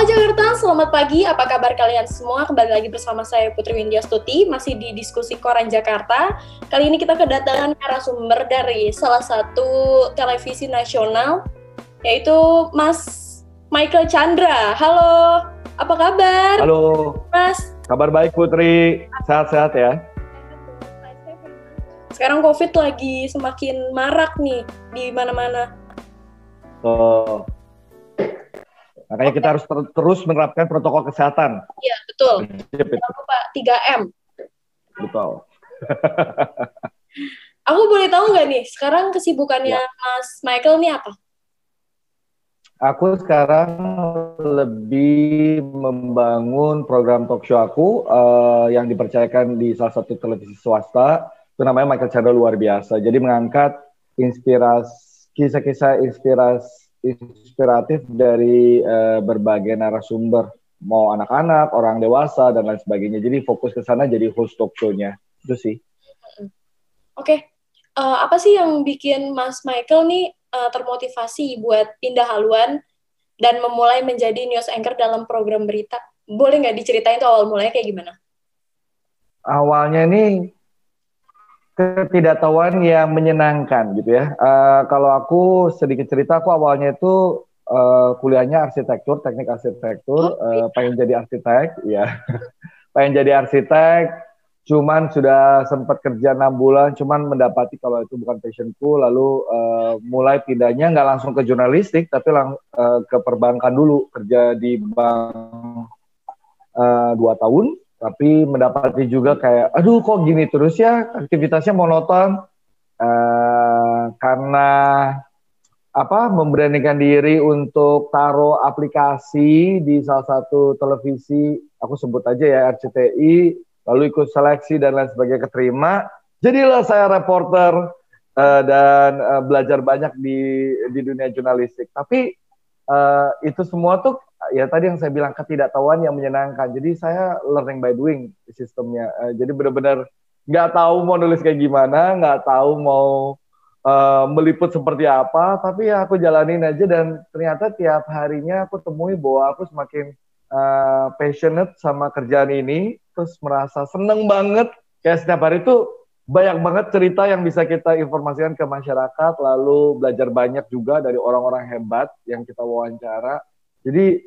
Halo Jakarta, selamat pagi. Apa kabar kalian semua? Kembali lagi bersama saya Putri Windia Stuti, masih di diskusi Koran Jakarta. Kali ini kita kedatangan narasumber dari salah satu televisi nasional, yaitu Mas Michael Chandra. Halo, apa kabar? Halo. Mas. Kabar baik Putri, sehat-sehat ya. Sekarang COVID lagi semakin marak nih di mana-mana. Oh, Makanya kita harus ter terus menerapkan protokol kesehatan. Iya, betul. Jangan lupa 3M. Betul. Aku boleh tahu nggak nih, sekarang kesibukannya ya. Mas Michael nih apa? Aku sekarang lebih membangun program talk show aku uh, yang dipercayakan di salah satu televisi swasta. Itu namanya Michael Chandra luar biasa. Jadi mengangkat inspirasi kisah-kisah inspirasi inspiratif dari uh, berbagai narasumber, mau anak-anak, orang dewasa dan lain sebagainya. Jadi fokus ke sana jadi host talk show-nya. Itu sih. Oke. Okay. Uh, eh, apa sih yang bikin Mas Michael nih uh, termotivasi buat pindah haluan dan memulai menjadi news anchor dalam program berita? Boleh nggak diceritain tuh awal mulanya kayak gimana? Awalnya nih ketidaktahuan yang menyenangkan gitu ya. Uh, kalau aku sedikit cerita, aku awalnya itu uh, kuliahnya arsitektur, teknik arsitektur, uh, pengen jadi arsitek, ya, pengen jadi arsitek. Cuman sudah sempat kerja enam bulan, cuman mendapati kalau itu bukan passionku, lalu uh, mulai pindahnya nggak langsung ke jurnalistik, tapi lang uh, ke perbankan dulu, kerja di bank uh, dua tahun tapi mendapati juga kayak aduh kok gini terus ya aktivitasnya monoton? Uh, karena apa memberanikan diri untuk taruh aplikasi di salah satu televisi aku sebut aja ya RCTI lalu ikut seleksi dan lain sebagainya keterima jadilah saya reporter uh, dan uh, belajar banyak di di dunia jurnalistik. Tapi uh, itu semua tuh ya tadi yang saya bilang ketidaktahuan yang menyenangkan. Jadi saya learning by doing sistemnya. Uh, jadi benar-benar nggak tahu mau nulis kayak gimana, nggak tahu mau uh, meliput seperti apa, tapi ya aku jalanin aja dan ternyata tiap harinya aku temui bahwa aku semakin uh, passionate sama kerjaan ini, terus merasa seneng banget. Kayak setiap hari itu banyak banget cerita yang bisa kita informasikan ke masyarakat, lalu belajar banyak juga dari orang-orang hebat yang kita wawancara. Jadi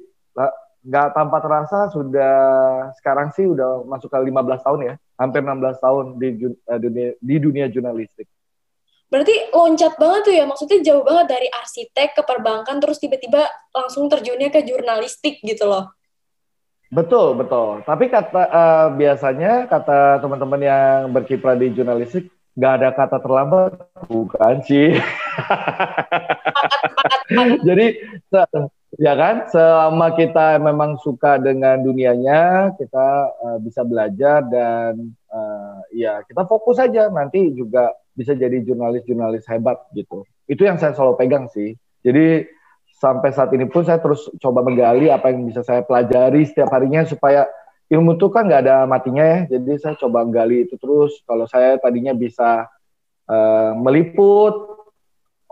nggak tanpa terasa sudah sekarang sih udah masuk ke 15 tahun ya, hampir 16 tahun di uh, dunia di dunia jurnalistik. Berarti loncat banget tuh ya, maksudnya jauh banget dari arsitek ke perbankan terus tiba-tiba langsung terjunnya ke jurnalistik gitu loh. Betul, betul. Tapi kata uh, biasanya kata teman-teman yang berkiprah di jurnalistik nggak ada kata terlambat, bukan sih. Jadi ya kan? Selama kita memang suka dengan dunianya kita uh, bisa belajar dan uh, ya kita fokus saja nanti juga bisa jadi jurnalis-jurnalis hebat gitu. Itu yang saya selalu pegang sih. Jadi sampai saat ini pun saya terus coba menggali apa yang bisa saya pelajari setiap harinya supaya ilmu itu kan nggak ada matinya ya. Jadi saya coba menggali itu terus. Kalau saya tadinya bisa uh, meliput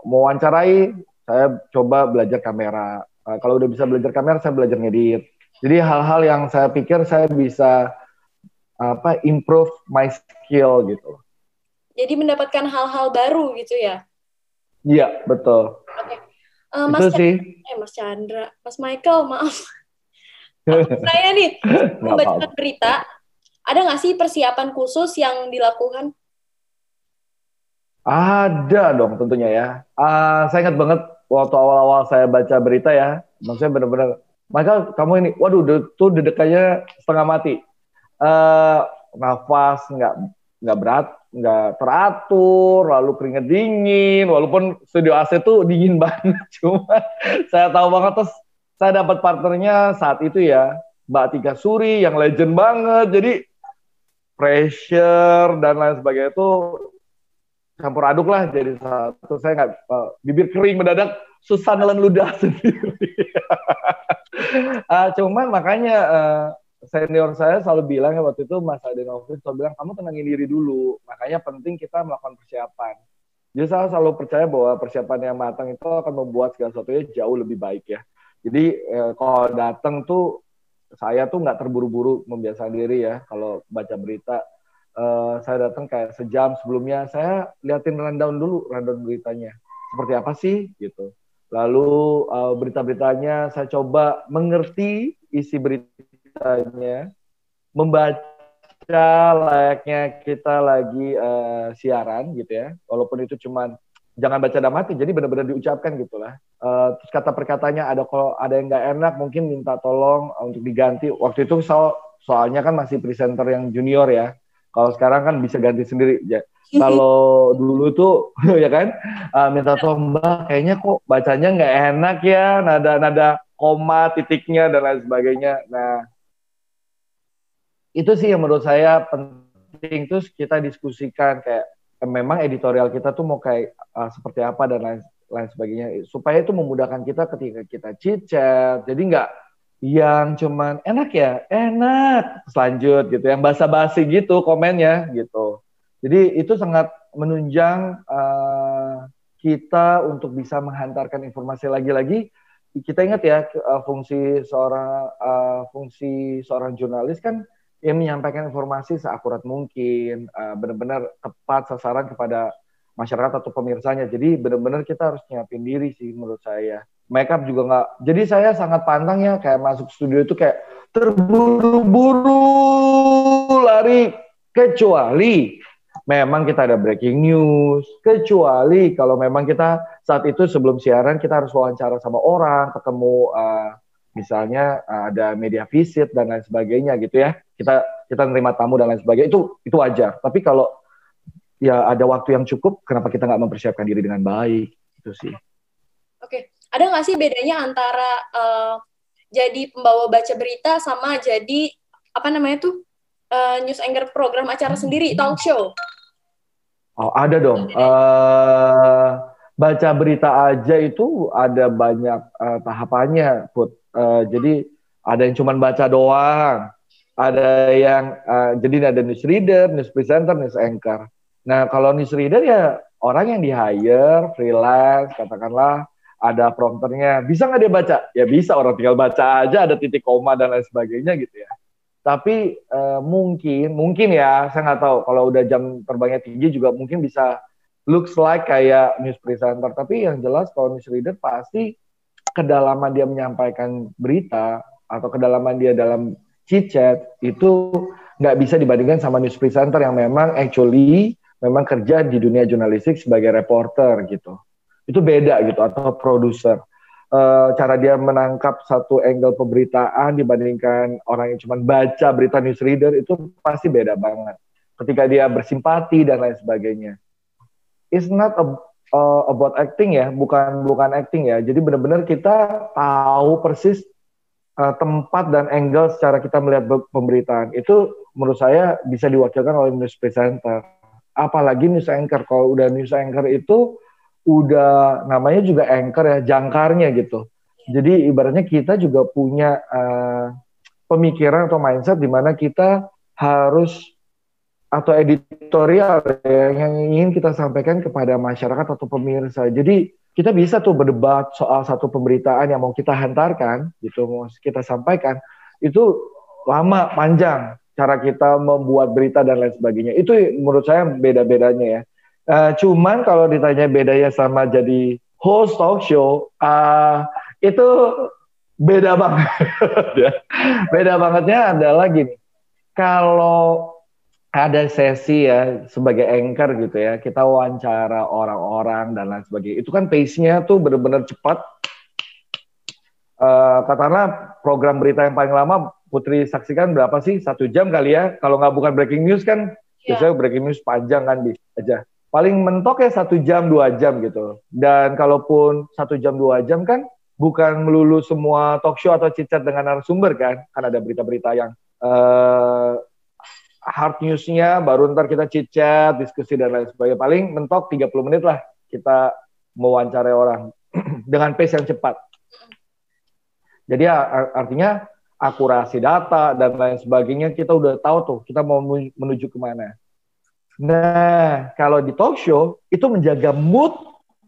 mewawancarai saya coba belajar kamera Uh, kalau udah bisa belajar kamera, saya belajar ngedit. Jadi hal-hal yang saya pikir saya bisa apa improve my skill gitu. Jadi mendapatkan hal-hal baru gitu ya? Iya betul. Oke. Uh, Mas Itu sih. Eh Mas Chandra, Mas Michael maaf. saya nih membaca berita. Ada nggak sih persiapan khusus yang dilakukan? Ada dong tentunya ya. Uh, saya ingat banget waktu awal-awal saya baca berita ya, maksudnya benar-benar, maka kamu ini, waduh, tuh dedekannya setengah mati, uh, nafas nggak nggak berat, nggak teratur, lalu keringet dingin, walaupun studio AC tuh dingin banget, cuma saya tahu banget terus saya dapat partnernya saat itu ya, Mbak Tika Suri yang legend banget, jadi pressure dan lain sebagainya itu campur aduk lah jadi satu. Saya nggak uh, bibir kering mendadak susah nelen ludah sendiri. Uh, cuman makanya uh, senior saya selalu bilang ya waktu itu Mas Adenovin selalu bilang kamu tenangin diri dulu makanya penting kita melakukan persiapan. Jadi saya selalu percaya bahwa persiapan yang matang itu akan membuat segala sesuatunya jauh lebih baik ya. Jadi eh, kalau datang tuh saya tuh nggak terburu-buru membiasakan diri ya kalau baca berita. Uh, saya datang kayak sejam sebelumnya saya liatin rundown dulu rundown beritanya. Seperti apa sih? Gitu. Lalu uh, berita-beritanya saya coba mengerti isi beritanya, membaca layaknya kita lagi uh, siaran gitu ya, walaupun itu cuman jangan baca dalam hati jadi benar-benar diucapkan gitulah. Uh, terus kata perkatanya ada kalau ada yang nggak enak mungkin minta tolong untuk diganti. Waktu itu so, soalnya kan masih presenter yang junior ya kalau sekarang kan bisa ganti sendiri. Ya kalau dulu tuh ya kan? Uh, minta tolong mbak kayaknya kok bacanya nggak enak ya. Nada nada koma titiknya dan lain sebagainya. Nah itu sih yang menurut saya penting. Terus kita diskusikan kayak memang editorial kita tuh mau kayak uh, seperti apa dan lain lain sebagainya. Supaya itu memudahkan kita ketika kita chat jadi nggak yang cuman enak ya enak selanjut gitu yang basa-basi gitu komennya gitu jadi itu sangat menunjang uh, kita untuk bisa menghantarkan informasi lagi-lagi kita ingat ya uh, fungsi seorang uh, fungsi seorang jurnalis kan yang menyampaikan informasi seakurat mungkin, uh, benar-benar tepat sasaran kepada masyarakat atau pemirsanya. Jadi benar-benar kita harus nyiapin diri sih menurut saya. Makeup juga nggak. Jadi saya sangat pantang ya kayak masuk studio itu kayak terburu-buru lari. Kecuali memang kita ada breaking news, kecuali kalau memang kita saat itu sebelum siaran kita harus wawancara sama orang, ketemu uh, misalnya uh, ada media visit dan lain sebagainya gitu ya. Kita kita nerima tamu dan lain sebagainya. Itu itu wajar. Tapi kalau ya ada waktu yang cukup kenapa kita nggak mempersiapkan diri dengan baik? Itu sih. Oke ada nggak sih bedanya antara uh, jadi pembawa baca berita sama jadi apa namanya tuh uh, news anchor program acara sendiri talk show? Oh ada dong. Uh, baca berita aja itu ada banyak uh, tahapannya put. Uh, jadi ada yang cuma baca doang, ada yang uh, jadi ada news reader, news presenter, news anchor. Nah kalau news reader ya orang yang di hire, freelance, katakanlah ada prompternya, bisa nggak dia baca? Ya bisa, orang tinggal baca aja, ada titik koma dan lain sebagainya gitu ya. Tapi uh, mungkin, mungkin ya, saya nggak tahu. Kalau udah jam terbangnya tinggi juga mungkin bisa looks like kayak news presenter. Tapi yang jelas kalau news reader pasti kedalaman dia menyampaikan berita atau kedalaman dia dalam chit chat itu nggak bisa dibandingkan sama news presenter yang memang actually memang kerja di dunia jurnalistik sebagai reporter gitu itu beda gitu atau produser e, cara dia menangkap satu angle pemberitaan dibandingkan orang yang cuma baca berita news reader itu pasti beda banget ketika dia bersimpati dan lain sebagainya it's not a uh, about acting ya, bukan bukan acting ya. Jadi benar-benar kita tahu persis uh, tempat dan angle secara kita melihat pemberitaan. Itu menurut saya bisa diwakilkan oleh news presenter. Apalagi news anchor. Kalau udah news anchor itu udah namanya juga anchor ya, jangkarnya gitu. Jadi ibaratnya kita juga punya uh, pemikiran atau mindset di mana kita harus atau editorial ya, yang ingin kita sampaikan kepada masyarakat atau pemirsa. Jadi kita bisa tuh berdebat soal satu pemberitaan yang mau kita hantarkan, gitu mau kita sampaikan itu lama panjang cara kita membuat berita dan lain sebagainya. Itu menurut saya beda-bedanya ya. Uh, cuman kalau ditanya bedanya sama jadi host talk show, uh, itu beda banget. beda bangetnya adalah gini. Kalau ada sesi ya sebagai anchor gitu ya kita wawancara orang-orang dan lain sebagainya itu kan pace-nya tuh benar-benar cepat uh, katakanlah program berita yang paling lama Putri saksikan berapa sih satu jam kali ya kalau nggak bukan breaking news kan yeah. biasanya breaking news panjang kan bisa aja paling mentok ya satu jam dua jam gitu. Dan kalaupun satu jam dua jam kan bukan melulu semua talk show atau cicat dengan narasumber kan. Kan ada berita-berita yang uh, hard newsnya baru ntar kita chit chat diskusi dan lain sebagainya. Paling mentok 30 menit lah kita mewawancarai orang dengan pace yang cepat. Jadi artinya akurasi data dan lain sebagainya kita udah tahu tuh kita mau menuju ke mana nah kalau di talk show itu menjaga mood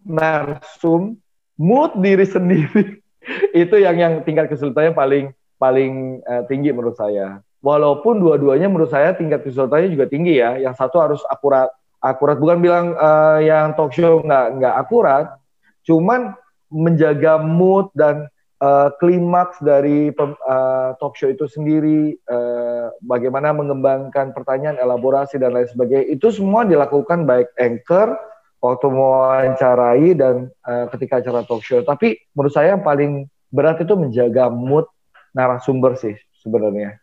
narsum mood diri sendiri itu yang yang tingkat kesulitannya paling paling uh, tinggi menurut saya. Walaupun dua-duanya menurut saya tingkat kesulitannya juga tinggi ya. Yang satu harus akurat, akurat bukan bilang uh, yang talk show nggak nggak akurat, cuman menjaga mood dan uh, klimaks dari uh, talk show itu sendiri, uh, bagaimana mengembangkan pertanyaan, elaborasi dan lain sebagainya, itu semua dilakukan baik anchor waktu mewawancarai dan uh, ketika acara talk show. Tapi menurut saya yang paling berat itu menjaga mood narasumber sih sebenarnya.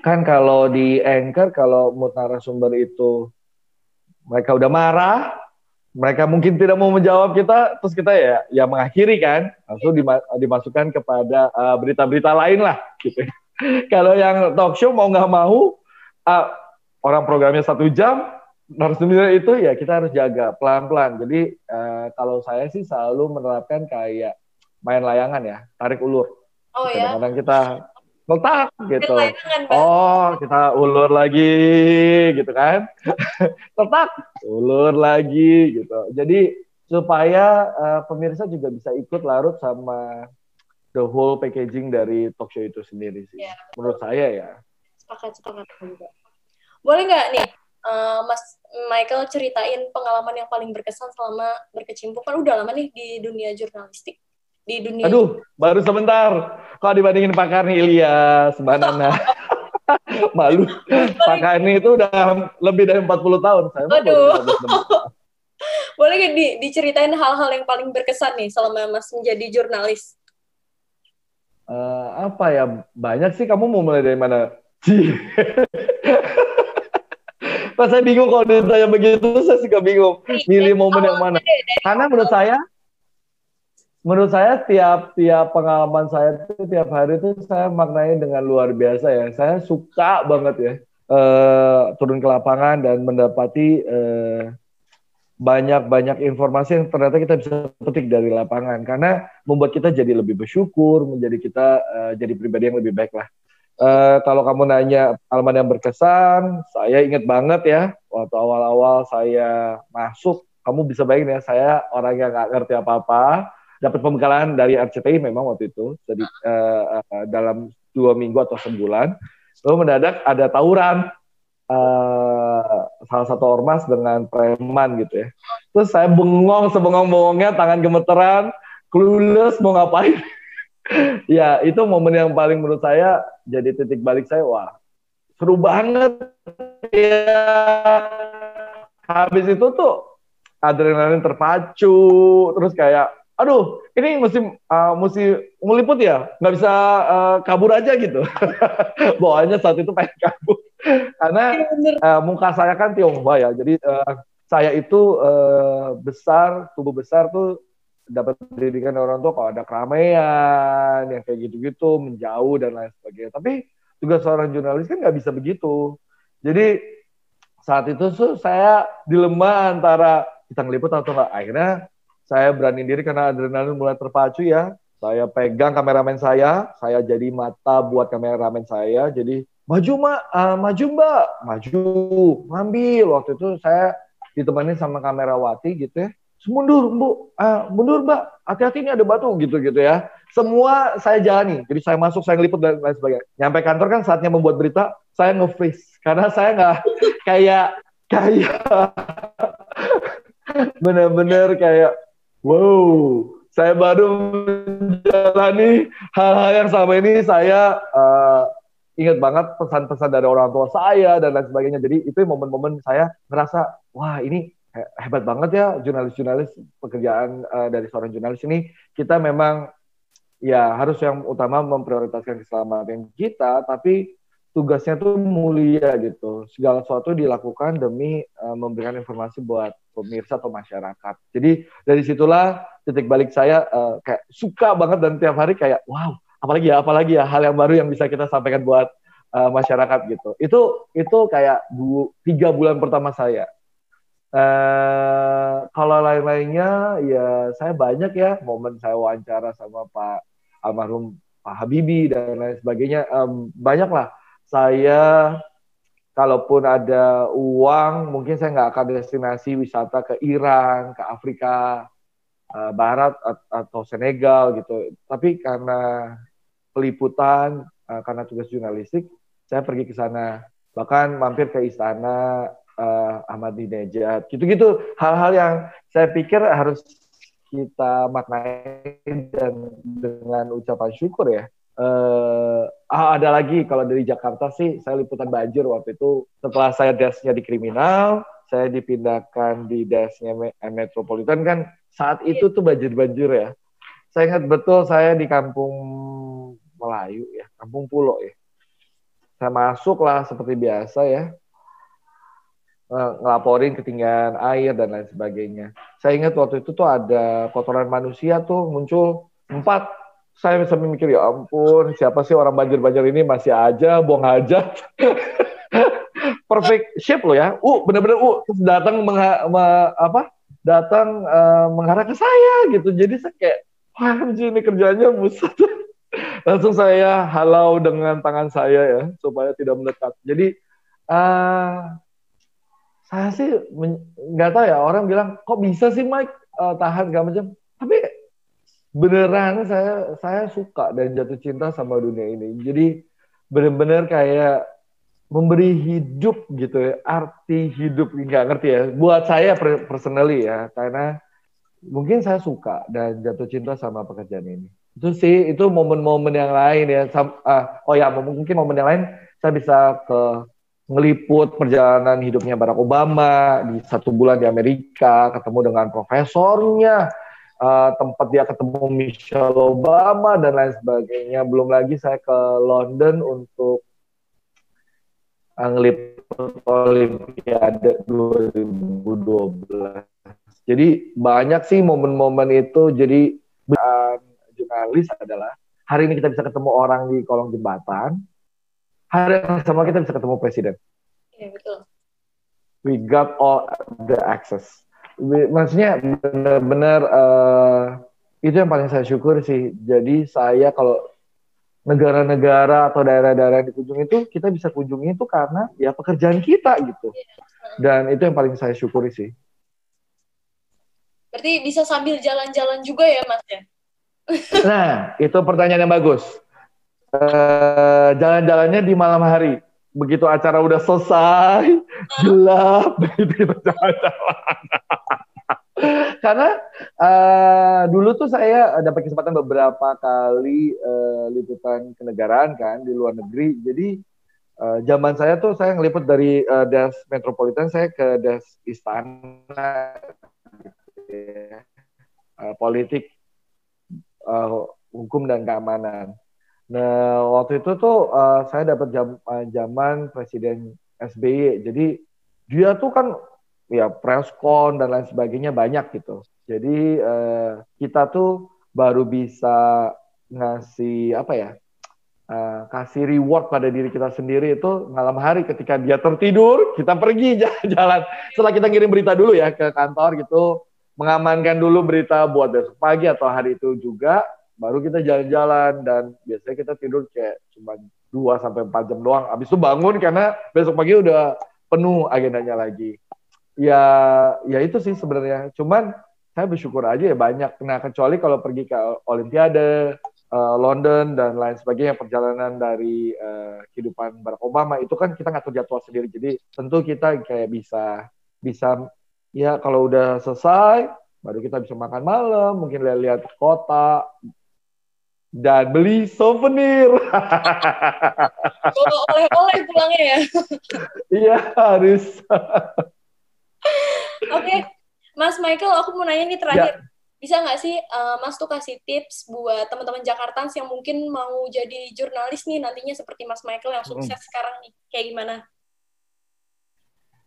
Kan kalau di anchor, kalau mood narasumber itu mereka udah marah, mereka mungkin tidak mau menjawab kita, terus kita ya ya mengakhiri kan, langsung dimasukkan kepada uh, berita-berita uh, lain lah gitu. kalau yang talk show mau nggak mau, uh, orang programnya satu jam, narasumber itu ya kita harus jaga pelan-pelan. Jadi uh, kalau saya sih selalu menerapkan kayak main layangan ya, tarik ulur. Oh ya. Kadang-kadang kita letak gitu. Oh, kita ulur lagi gitu kan. letak, ulur lagi gitu. Jadi supaya uh, pemirsa juga bisa ikut larut sama the whole packaging dari talk show itu sendiri sih. Ya, Menurut saya ya. Sepakat, sepakat juga. Boleh nggak nih, uh, Mas Michael ceritain pengalaman yang paling berkesan selama berkecimpung kan udah lama nih di dunia jurnalistik di dunia. Aduh, baru sebentar. Kalau dibandingin Pak Karni Ilyas, Mbak Nana. Malu. Pak Karni itu udah lebih dari 40 tahun. Saya Aduh. Boleh gak di, diceritain hal-hal yang paling berkesan nih selama Mas menjadi jurnalis? Uh, apa ya? Banyak sih. Kamu mau mulai dari mana? Pas saya bingung kalau ditanya begitu, saya suka bingung. Milih momen yang mana. Karena menurut saya, menurut saya tiap tiap pengalaman saya itu tiap hari itu saya maknai dengan luar biasa ya. Saya suka banget ya uh, turun ke lapangan dan mendapati uh, banyak-banyak informasi yang ternyata kita bisa petik dari lapangan karena membuat kita jadi lebih bersyukur, menjadi kita uh, jadi pribadi yang lebih baik lah. Uh, kalau kamu nanya pengalaman yang berkesan, saya ingat banget ya waktu awal-awal saya masuk, kamu bisa bayangin ya saya orang yang nggak ngerti apa-apa, dapat pembekalan dari RCTI memang waktu itu jadi uh, uh, dalam dua minggu atau sebulan. Lalu mendadak ada tawuran uh, salah satu ormas dengan preman gitu ya. Terus saya bengong sebengong-bengongnya tangan gemeteran clueless mau ngapain. Ya itu momen yang paling menurut saya jadi titik balik saya wah seru banget. Ya habis itu tuh adrenalin terpacu terus kayak aduh ini mesti uh, mesti meliput ya? Nggak bisa uh, kabur aja gitu. Bawaannya saat itu pengen kabur. Karena uh, muka saya kan Tionghoa ya. Jadi uh, saya itu uh, besar tubuh besar tuh dapat pendidikan orang tua kalau ada keramaian yang kayak gitu-gitu menjauh dan lain sebagainya. Tapi tugas seorang jurnalis kan nggak bisa begitu. Jadi saat itu tuh saya dilema antara kita ngeliput atau enggak akhirnya saya berani diri karena adrenalin mulai terpacu ya. Saya pegang kameramen saya, saya jadi mata buat kameramen saya. Jadi maju mak, uh, maju mbak, maju, ngambil. Waktu itu saya ditemani sama kamerawati gitu ya. Mundur, bu, uh, mundur mbak, hati-hati ini ada batu gitu gitu ya. Semua saya jalani. Jadi saya masuk, saya ngeliput dan lain sebagainya. Nyampe kantor kan saatnya membuat berita, saya nge-freeze karena saya nggak kayak kayak bener-bener kayak Wow, saya baru menjalani hal-hal yang sama ini saya uh, ingat banget pesan-pesan dari orang tua saya dan lain sebagainya. Jadi itu momen-momen saya ngerasa wah ini hebat banget ya jurnalis-jurnalis pekerjaan uh, dari seorang jurnalis ini kita memang ya harus yang utama memprioritaskan keselamatan kita tapi tugasnya tuh mulia gitu. Segala sesuatu dilakukan demi uh, memberikan informasi buat pemirsa atau masyarakat. Jadi dari situlah titik balik saya uh, kayak suka banget dan tiap hari kayak wow, apalagi ya apalagi ya hal yang baru yang bisa kita sampaikan buat uh, masyarakat gitu. Itu itu kayak bu, tiga bulan pertama saya. Uh, kalau lain-lainnya ya saya banyak ya momen saya wawancara sama Pak almarhum Pak Habibie dan lain sebagainya um, banyak lah saya kalaupun ada uang mungkin saya nggak akan destinasi wisata ke Iran, ke Afrika, uh, Barat atau Senegal gitu. Tapi karena peliputan, uh, karena tugas jurnalistik, saya pergi ke sana. Bahkan mampir ke istana uh, Ahmadinejad, gitu-gitu. Hal-hal yang saya pikir harus kita maknai dan dengan ucapan syukur ya. Uh, ada lagi. Kalau dari Jakarta sih saya liputan banjir waktu itu. Setelah saya desnya di kriminal saya dipindahkan di desnya metropolitan kan. Saat itu tuh banjir-banjir ya. Saya ingat betul saya di kampung Melayu ya kampung Pulau ya. Saya masuk lah seperti biasa ya. Ngelaporin ketinggian air dan lain sebagainya. Saya ingat waktu itu tuh ada kotoran manusia tuh muncul empat saya bisa mikir ya ampun siapa sih orang banjir-banjir ini? Masih aja buang hajat perfect shape lo ya. Uh bener-bener uh datang mengha, me, apa? Datang uh, mengarah ke saya gitu. Jadi saya kayak wah ini kerjanya buset. Langsung saya halau dengan tangan saya ya supaya tidak mendekat jadi uh, saya sih nggak tahu ya orang bilang kok bisa sih Mike? Uh, tahan gak macam. Tapi beneran saya saya suka dan jatuh cinta sama dunia ini. Jadi bener-bener kayak memberi hidup gitu ya, arti hidup nggak ngerti ya. Buat saya personally ya, karena mungkin saya suka dan jatuh cinta sama pekerjaan ini. Itu sih itu momen-momen yang lain ya. Uh, oh ya mungkin momen yang lain saya bisa ke ngeliput perjalanan hidupnya Barack Obama di satu bulan di Amerika, ketemu dengan profesornya, uh, tempat dia ketemu Michelle Obama dan lain sebagainya. Belum lagi saya ke London untuk uh, ngeliput Olimpiade 2012. Jadi banyak sih momen-momen itu. Jadi uh, jurnalis adalah hari ini kita bisa ketemu orang di kolong jembatan, hari yang sama kita bisa ketemu presiden. Iya betul. We got all the access maksudnya benar-benar uh, itu yang paling saya syukur sih. Jadi saya kalau negara-negara atau daerah-daerah yang dikunjungi itu kita bisa kunjungi itu karena ya pekerjaan kita gitu. Dan itu yang paling saya syukuri sih. Berarti bisa sambil jalan-jalan juga ya Mas ya? nah, itu pertanyaan yang bagus. Uh, jalan-jalannya di malam hari. Begitu acara udah selesai, gelap, kita jalan-jalan. Karena uh, dulu tuh saya dapat kesempatan beberapa kali uh, liputan kenegaraan kan di luar negeri. Jadi uh, zaman saya tuh saya ngeliput dari uh, das metropolitan saya ke das istana uh, politik uh, hukum dan keamanan. Nah waktu itu tuh uh, saya dapat jam, uh, Presiden SBY. Jadi dia tuh kan ya preskon dan lain sebagainya banyak gitu. Jadi uh, kita tuh baru bisa ngasih apa ya? Uh, kasih reward pada diri kita sendiri itu malam hari ketika dia tertidur kita pergi jalan-jalan setelah kita ngirim berita dulu ya ke kantor gitu mengamankan dulu berita buat besok pagi atau hari itu juga baru kita jalan-jalan dan biasanya kita tidur kayak cuma 2 sampai empat jam doang. Habis itu bangun karena besok pagi udah penuh agendanya lagi. Ya ya itu sih sebenarnya. Cuman saya bersyukur aja ya banyak. Nah kecuali kalau pergi ke Olimpiade uh, London dan lain sebagainya perjalanan dari uh, kehidupan Barack Obama itu kan kita ngatur jadwal sendiri. Jadi tentu kita kayak bisa bisa ya kalau udah selesai baru kita bisa makan malam mungkin lihat-lihat kota dan beli souvenir. oleh-oleh pulangnya ya. Iya harus. Oke, okay. Mas Michael, aku mau nanya nih terakhir. Ya. Bisa nggak sih uh, Mas tuh kasih tips buat teman-teman Jakarta yang mungkin mau jadi jurnalis nih nantinya seperti Mas Michael yang sukses hmm. sekarang nih, kayak gimana?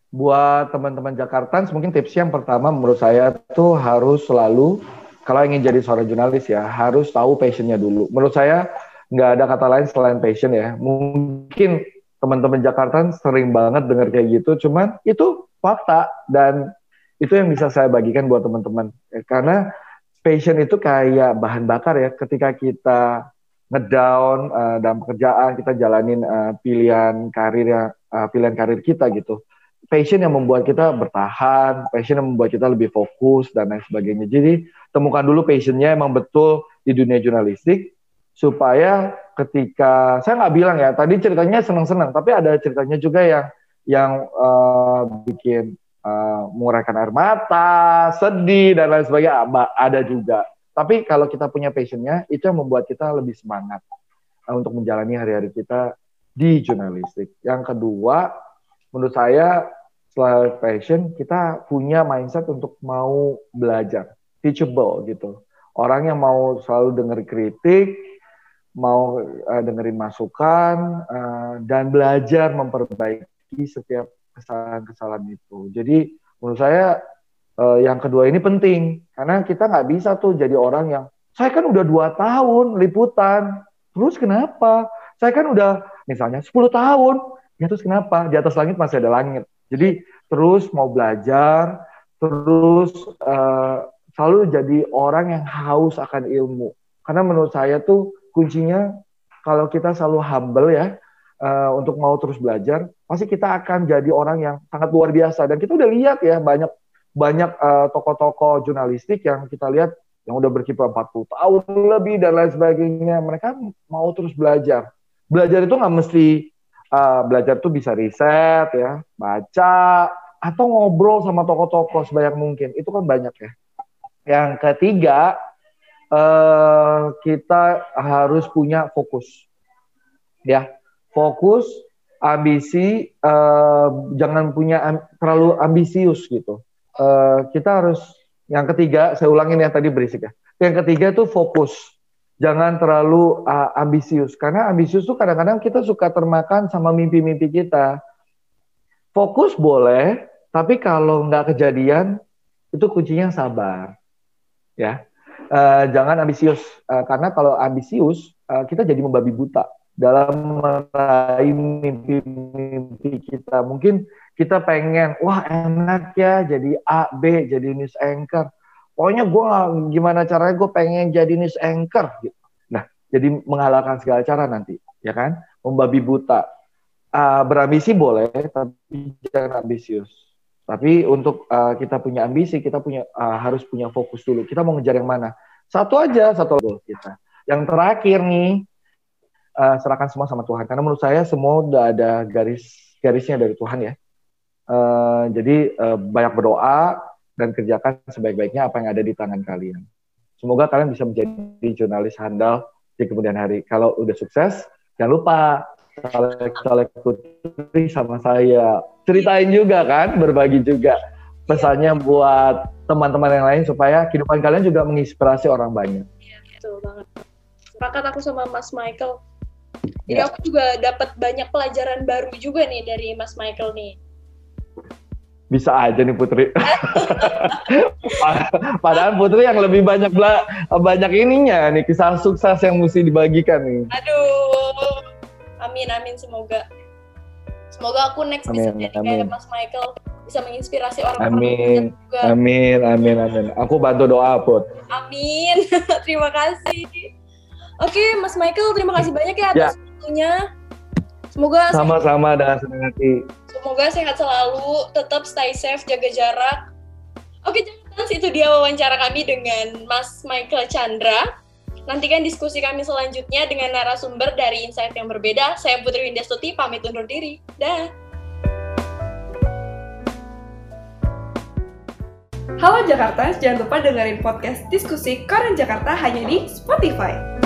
Buat teman-teman Jakarta, mungkin tips yang pertama menurut saya tuh harus selalu kalau ingin jadi seorang jurnalis ya harus tahu passionnya dulu. Menurut saya nggak ada kata lain selain passion ya. Mungkin teman-teman Jakarta sering banget dengar kayak gitu, cuman itu fakta dan itu yang bisa saya bagikan buat teman-teman ya, karena passion itu kayak bahan bakar ya ketika kita ngedown uh, dalam pekerjaan kita jalanin uh, pilihan karir uh, pilihan karir kita gitu passion yang membuat kita bertahan, passion yang membuat kita lebih fokus dan lain sebagainya. Jadi temukan dulu passionnya emang betul di dunia jurnalistik supaya ketika saya nggak bilang ya tadi ceritanya senang-senang, tapi ada ceritanya juga yang yang uh, bikin uh, menguraikan air mata, sedih dan lain sebagainya ada juga. Tapi kalau kita punya passionnya, itu yang membuat kita lebih semangat uh, untuk menjalani hari-hari kita di jurnalistik. Yang kedua, menurut saya setelah passion kita punya mindset untuk mau belajar. Teachable gitu. Orang yang mau selalu dengar kritik mau uh, dengerin masukan uh, dan belajar memperbaiki setiap kesalahan-kesalahan itu. Jadi menurut saya uh, yang kedua ini penting. Karena kita nggak bisa tuh jadi orang yang saya kan udah dua tahun liputan terus kenapa? Saya kan udah misalnya 10 tahun ya terus kenapa di atas langit masih ada langit jadi terus mau belajar, terus uh, selalu jadi orang yang haus akan ilmu. Karena menurut saya tuh kuncinya kalau kita selalu humble ya uh, untuk mau terus belajar, pasti kita akan jadi orang yang sangat luar biasa. Dan kita udah lihat ya banyak banyak uh, tokoh-tokoh jurnalistik yang kita lihat yang udah berkiprah 40 tahun lebih dan lain sebagainya. Mereka mau terus belajar. Belajar itu nggak mesti uh, belajar tuh bisa riset ya, baca atau ngobrol sama tokoh-tokoh sebanyak mungkin. Itu kan banyak ya. Yang ketiga, uh, kita harus punya fokus. Ya, fokus, ambisi, uh, jangan punya am terlalu ambisius gitu. Uh, kita harus yang ketiga, saya ulangin yang tadi berisik ya. Yang ketiga itu fokus jangan terlalu uh, ambisius karena ambisius tuh kadang-kadang kita suka termakan sama mimpi-mimpi kita. Fokus boleh, tapi kalau nggak kejadian itu kuncinya sabar, ya. Uh, jangan ambisius uh, karena kalau ambisius uh, kita jadi membabi buta dalam meraih mimpi-mimpi kita. Mungkin kita pengen, wah enak ya jadi A, B, jadi news anchor pokoknya gue gimana caranya gue pengen jadi news anchor gitu. Nah, jadi menghalalkan segala cara nanti, ya kan? Membabi buta. Uh, berambisi boleh, tapi jangan ambisius. Tapi untuk uh, kita punya ambisi, kita punya uh, harus punya fokus dulu. Kita mau ngejar yang mana? Satu aja, satu goal kita. Yang terakhir nih, uh, serahkan semua sama Tuhan. Karena menurut saya semua udah ada garis garisnya dari Tuhan ya. Uh, jadi uh, banyak berdoa, dan kerjakan sebaik-baiknya apa yang ada di tangan kalian. Semoga kalian bisa menjadi jurnalis handal di kemudian hari. Kalau udah sukses, jangan lupa colek putri sama saya. Ceritain juga kan, berbagi juga pesannya buat teman-teman yang lain supaya kehidupan kalian juga menginspirasi orang banyak. Iya, betul banget. Sepakat aku sama Mas Michael. Jadi ya. aku juga dapat banyak pelajaran baru juga nih dari Mas Michael nih bisa aja nih Putri. Padahal Putri yang lebih banyak bela banyak ininya nih kisah sukses yang mesti dibagikan nih. Aduh, amin amin semoga semoga aku next amin, bisa jadi kayak Mas Michael bisa menginspirasi orang amin, juga. Amin amin amin. Aku bantu doa Put. Amin. terima kasih. Oke Mas Michael terima kasih banyak ya atas ya. waktunya. Semoga sama-sama dengan senang hati. Semoga sehat selalu, tetap stay safe, jaga jarak. Oke, jangan itu dia wawancara kami dengan Mas Michael Chandra. Nantikan diskusi kami selanjutnya dengan narasumber dari insight yang berbeda. Saya Putri Windastuti, pamit undur diri. Dah. Halo Jakarta, jangan lupa dengerin podcast diskusi Koran Jakarta hanya di Spotify.